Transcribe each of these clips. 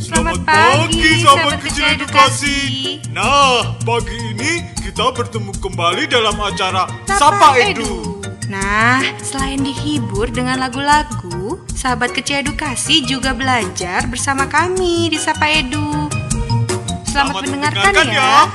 Selamat pagi, sahabat kecil edukasi. Nah, pagi ini kita bertemu kembali dalam acara Sapa Edu. Nah, selain dihibur dengan lagu-lagu, sahabat kecil edukasi juga belajar bersama kami di Sapa Edu. Selamat, mendengarkan, ya.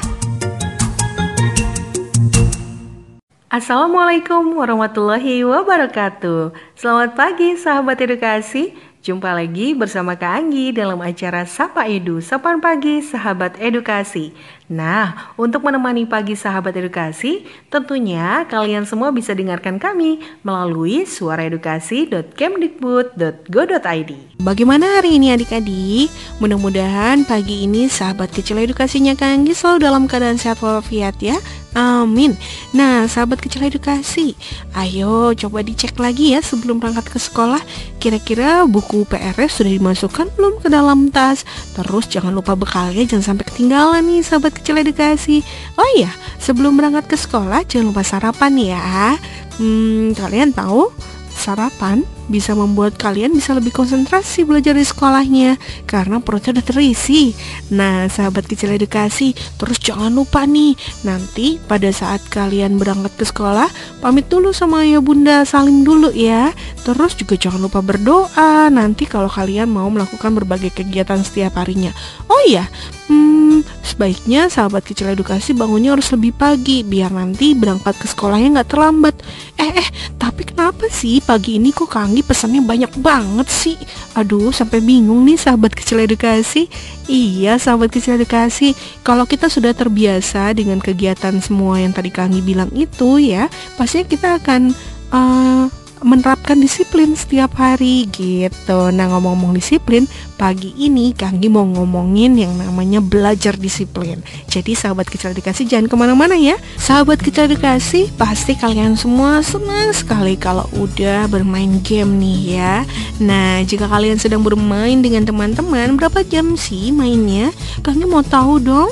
Assalamualaikum warahmatullahi wabarakatuh. Selamat pagi sahabat edukasi. Jumpa lagi bersama Kak Anggi dalam acara Sapa Edu, Sapan Pagi Sahabat Edukasi. Nah, untuk menemani pagi sahabat edukasi, tentunya kalian semua bisa dengarkan kami melalui suaraedukasi.kemdikbud.go.id. Bagaimana hari ini adik-adik? Mudah-mudahan pagi ini sahabat kecil edukasinya Kak Anggi selalu dalam keadaan sehat walafiat ya. Amin. Nah, sahabat kecil edukasi, ayo coba dicek lagi ya sebelum berangkat ke sekolah. Kira-kira buku PRS sudah dimasukkan belum ke dalam tas? Terus jangan lupa bekalnya jangan sampai ketinggalan nih sahabat kecil edukasi. Oh iya, sebelum berangkat ke sekolah jangan lupa sarapan ya. Hmm, kalian tahu sarapan bisa membuat kalian bisa lebih konsentrasi belajar di sekolahnya karena perutnya udah terisi. Nah, sahabat kecil edukasi, terus jangan lupa nih, nanti pada saat kalian berangkat ke sekolah, pamit dulu sama ayah bunda, saling dulu ya. Terus juga jangan lupa berdoa nanti kalau kalian mau melakukan berbagai kegiatan setiap harinya. Oh iya, hmm, sebaiknya sahabat kecil edukasi bangunnya harus lebih pagi biar nanti berangkat ke sekolahnya nggak terlambat. Eh, eh, tapi kenapa sih pagi ini kok Kang Anggi pesannya banyak banget sih Aduh sampai bingung nih sahabat kecil edukasi Iya sahabat kecil edukasi Kalau kita sudah terbiasa dengan kegiatan semua yang tadi Kang bilang itu ya Pastinya kita akan uh, menerapkan disiplin setiap hari gitu. Nah ngomong-ngomong disiplin, pagi ini Kanggi mau ngomongin yang namanya belajar disiplin. Jadi sahabat kecil dikasih jangan ke mana-mana ya. Sahabat kecil dikasih pasti kalian semua senang sekali kalau udah bermain game nih ya. Nah jika kalian sedang bermain dengan teman-teman, berapa jam sih mainnya? Kanggi mau tahu dong.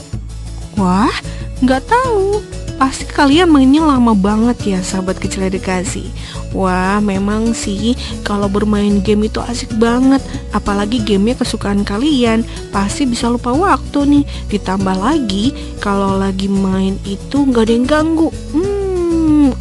Wah, nggak tahu. Pasti kalian mainnya lama banget ya sahabat kecil edukasi Wah memang sih kalau bermain game itu asik banget. Apalagi gamenya kesukaan kalian Pasti bisa lupa waktu nih. Ditambah lagi kalau lagi main itu nggak ada yang ganggu. Hmm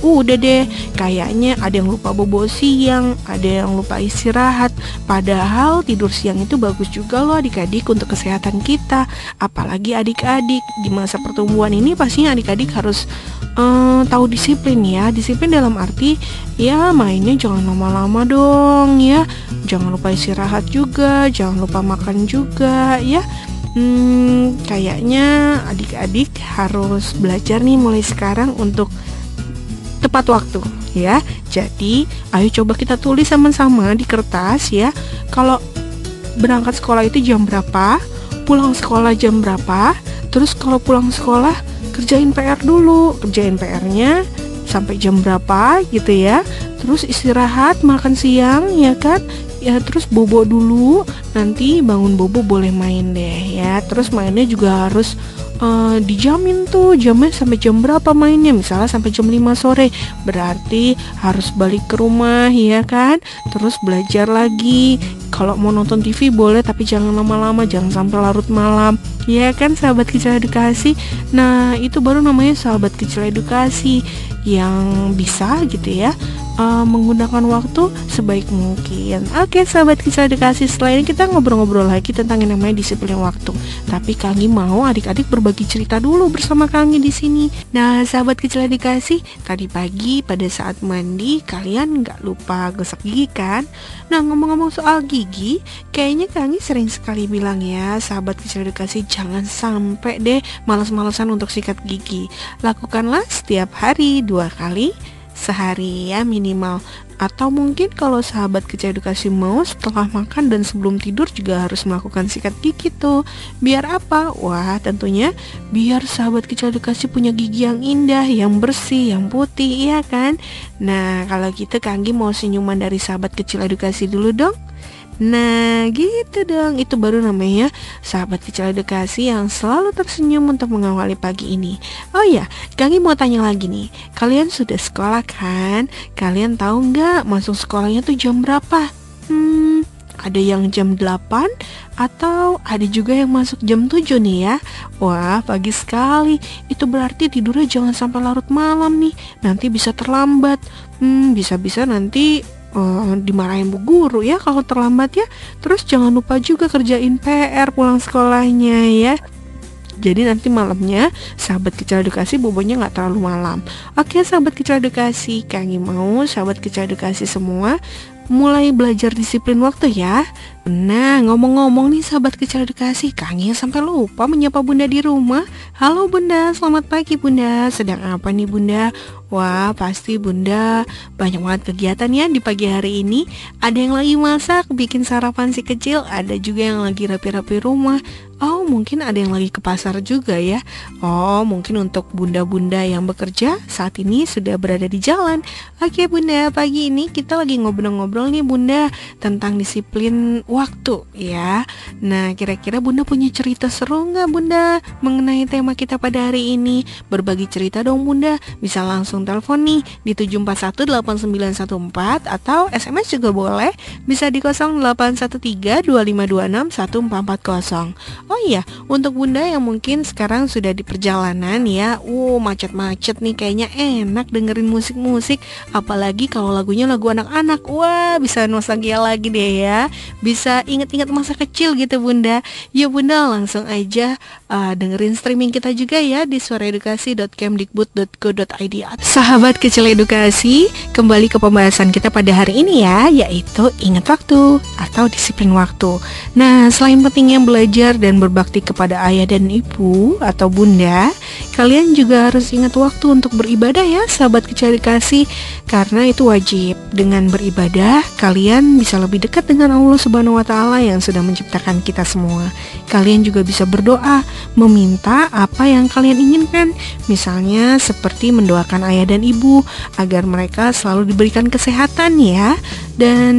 udah deh, kayaknya ada yang lupa bobo siang, ada yang lupa istirahat. Padahal tidur siang itu bagus juga loh adik-adik untuk kesehatan kita. Apalagi adik-adik di masa pertumbuhan ini pastinya adik-adik harus uh, tahu disiplin ya. Disiplin dalam arti ya mainnya jangan lama-lama dong ya. Jangan lupa istirahat juga, jangan lupa makan juga ya. Hmm, kayaknya adik-adik harus belajar nih mulai sekarang untuk tepat waktu ya. Jadi, ayo coba kita tulis sama-sama di kertas ya. Kalau berangkat sekolah itu jam berapa, pulang sekolah jam berapa, terus kalau pulang sekolah kerjain PR dulu, kerjain PR-nya sampai jam berapa gitu ya. Terus istirahat, makan siang ya kan? Ya terus bobo dulu, nanti bangun bobo boleh main deh ya. Terus mainnya juga harus uh, dijamin tuh jamnya sampai jam berapa mainnya. Misalnya sampai jam 5 sore. Berarti harus balik ke rumah ya kan? Terus belajar lagi. Kalau mau nonton TV boleh tapi jangan lama-lama. Jangan sampai larut malam. Ya kan sahabat kecil edukasi? Nah itu baru namanya sahabat kecil edukasi yang bisa gitu ya uh, menggunakan waktu sebaik mungkin. Oke, sahabat kisah edukasi, setelah ini kita ngobrol-ngobrol lagi tentang yang namanya disiplin waktu. Tapi Kangi mau adik-adik berbagi cerita dulu bersama Kangi di sini. Nah, sahabat kecil edukasi, tadi pagi pada saat mandi kalian nggak lupa gosok gigi kan? Nah, ngomong-ngomong soal gigi, kayaknya Kangi sering sekali bilang ya, sahabat kecil edukasi jangan sampai deh males-malesan untuk sikat gigi. Lakukanlah setiap hari dua kali sehari ya minimal. Atau mungkin kalau sahabat kecil edukasi mau setelah makan dan sebelum tidur juga harus melakukan sikat gigi tuh. Biar apa? Wah tentunya biar sahabat kecil edukasi punya gigi yang indah yang bersih yang putih ya kan? Nah kalau gitu Kanggi mau senyuman dari sahabat kecil edukasi dulu dong Nah gitu dong Itu baru namanya sahabat kecil edukasi yang selalu tersenyum untuk mengawali pagi ini Oh ya Kami mau tanya lagi nih Kalian sudah sekolah kan? Kalian tahu nggak masuk sekolahnya tuh jam berapa? Hmm ada yang jam 8 atau ada juga yang masuk jam 7 nih ya. Wah, pagi sekali. Itu berarti tidurnya jangan sampai larut malam nih. Nanti bisa terlambat. Hmm, bisa-bisa nanti uh, dimarahin bu guru ya kalau terlambat ya. Terus jangan lupa juga kerjain PR pulang sekolahnya ya. Jadi nanti malamnya sahabat kecil edukasi bobonya nggak terlalu malam. Oke sahabat kecil edukasi, kami mau sahabat kecil edukasi semua mulai belajar disiplin waktu ya. Nah ngomong-ngomong nih sahabat kecil edukasi, Kangi sampai lupa menyapa bunda di rumah. Halo bunda, selamat pagi bunda. Sedang apa nih bunda? Wah, pasti Bunda banyak banget kegiatan ya di pagi hari ini. Ada yang lagi masak, bikin sarapan si kecil, ada juga yang lagi rapi-rapi rumah. Oh, mungkin ada yang lagi ke pasar juga ya. Oh, mungkin untuk bunda-bunda yang bekerja saat ini sudah berada di jalan. Oke, Bunda, pagi ini kita lagi ngobrol-ngobrol nih Bunda tentang disiplin waktu ya. Nah, kira-kira Bunda punya cerita seru nggak Bunda mengenai tema kita pada hari ini? Berbagi cerita dong Bunda. Bisa langsung telepon nih di 7418914 atau SMS juga boleh bisa di 081325261440. Oh iya, untuk Bunda yang mungkin sekarang sudah di perjalanan ya, uh macet-macet nih kayaknya enak dengerin musik-musik apalagi kalau lagunya lagu anak-anak. Wah, bisa nostalgia lagi deh ya. Bisa inget-inget masa kecil gitu Bunda. Ya Bunda langsung aja uh, dengerin streaming kita juga ya di suaraedukasi.kemdikbud.go.id Sahabat kecil edukasi, kembali ke pembahasan kita pada hari ini ya, yaitu ingat waktu atau disiplin waktu. Nah, selain pentingnya belajar dan berbakti kepada ayah dan ibu atau bunda, kalian juga harus ingat waktu untuk beribadah ya, sahabat kecil edukasi, karena itu wajib. Dengan beribadah, kalian bisa lebih dekat dengan Allah Subhanahu wa taala yang sudah menciptakan kita semua. Kalian juga bisa berdoa, meminta apa yang kalian inginkan. Misalnya seperti mendoakan ayah dan ibu agar mereka selalu diberikan kesehatan ya dan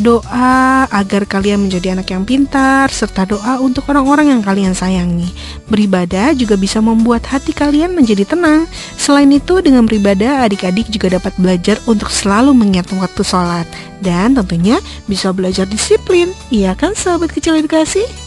doa agar kalian menjadi anak yang pintar serta doa untuk orang-orang yang kalian sayangi. Beribadah juga bisa membuat hati kalian menjadi tenang. Selain itu dengan beribadah adik-adik juga dapat belajar untuk selalu mengingat waktu sholat dan tentunya bisa belajar disiplin. Iya kan sahabat kecil edukasi?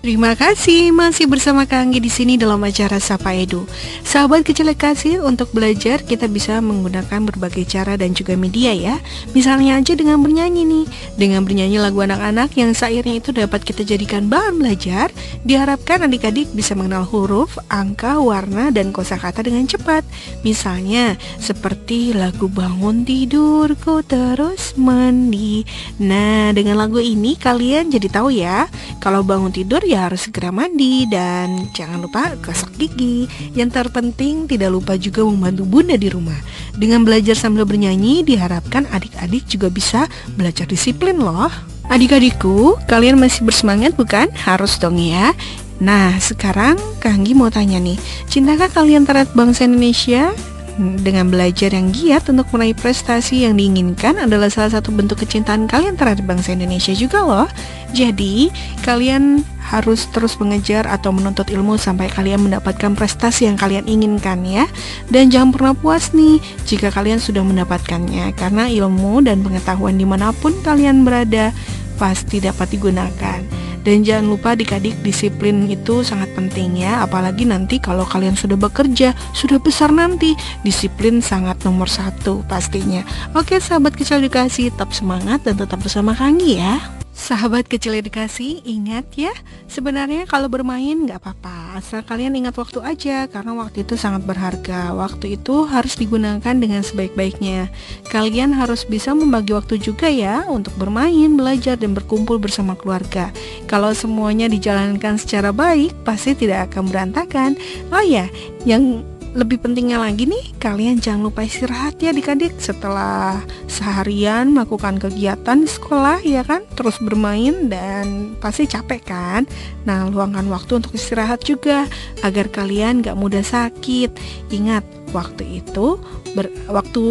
Terima kasih masih bersama Kang di sini dalam acara Sapa Edu. Sahabat kecil kasih untuk belajar kita bisa menggunakan berbagai cara dan juga media ya. Misalnya aja dengan bernyanyi nih. Dengan bernyanyi lagu anak-anak yang sairnya itu dapat kita jadikan bahan belajar, diharapkan adik-adik bisa mengenal huruf, angka, warna dan kosakata dengan cepat. Misalnya seperti lagu bangun tidurku terus mandi. Nah, dengan lagu ini kalian jadi tahu ya, kalau bangun tidur ya harus segera mandi dan jangan lupa gosok gigi. Yang terpenting tidak lupa juga membantu bunda di rumah. Dengan belajar sambil bernyanyi diharapkan adik-adik juga bisa belajar disiplin loh. Adik-adikku, kalian masih bersemangat bukan? Harus dong ya. Nah, sekarang Kanggi mau tanya nih, cintakah kalian terhadap bangsa Indonesia? Dengan belajar yang giat untuk meraih prestasi yang diinginkan adalah salah satu bentuk kecintaan kalian terhadap bangsa Indonesia juga loh. Jadi, kalian harus terus mengejar atau menuntut ilmu sampai kalian mendapatkan prestasi yang kalian inginkan ya. Dan jangan pernah puas nih jika kalian sudah mendapatkannya, karena ilmu dan pengetahuan di mana pun kalian berada pasti dapat digunakan. Dan jangan lupa adik-adik disiplin itu sangat penting ya. Apalagi nanti kalau kalian sudah bekerja Sudah besar nanti Disiplin sangat nomor satu pastinya. Oke sahabat kecil edukasi Tetap semangat dan tetap bersama Kanggi ya Sahabat kecil edukasi, ingat ya, sebenarnya kalau bermain nggak apa-apa, asal kalian ingat waktu aja, karena waktu itu sangat berharga. Waktu itu harus digunakan dengan sebaik-baiknya. Kalian harus bisa membagi waktu juga ya, untuk bermain, belajar, dan berkumpul bersama keluarga. Kalau semuanya dijalankan secara baik, pasti tidak akan berantakan. Oh ya, yang lebih pentingnya lagi nih, kalian jangan lupa istirahat ya adik-adik setelah seharian melakukan kegiatan di sekolah ya kan, terus bermain dan pasti capek kan. Nah, luangkan waktu untuk istirahat juga agar kalian gak mudah sakit. Ingat, waktu itu ber, waktu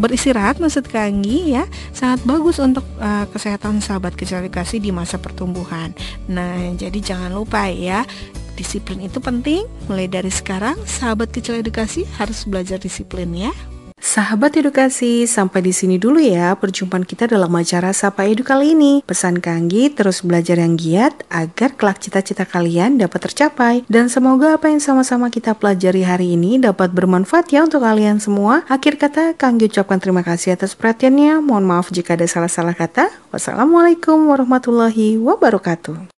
beristirahat maksud Kanggi ya sangat bagus untuk uh, kesehatan sahabat kecil di masa pertumbuhan. Nah, jadi jangan lupa ya Disiplin itu penting, mulai dari sekarang sahabat kecil edukasi harus belajar disiplin ya. Sahabat edukasi, sampai di sini dulu ya perjumpaan kita dalam acara Sapa Edu kali ini. Pesan Kanggi terus belajar yang giat agar kelak cita-cita kalian dapat tercapai. Dan semoga apa yang sama-sama kita pelajari hari ini dapat bermanfaat ya untuk kalian semua. Akhir kata, Kanggi ucapkan terima kasih atas perhatiannya. Mohon maaf jika ada salah-salah kata. Wassalamualaikum warahmatullahi wabarakatuh.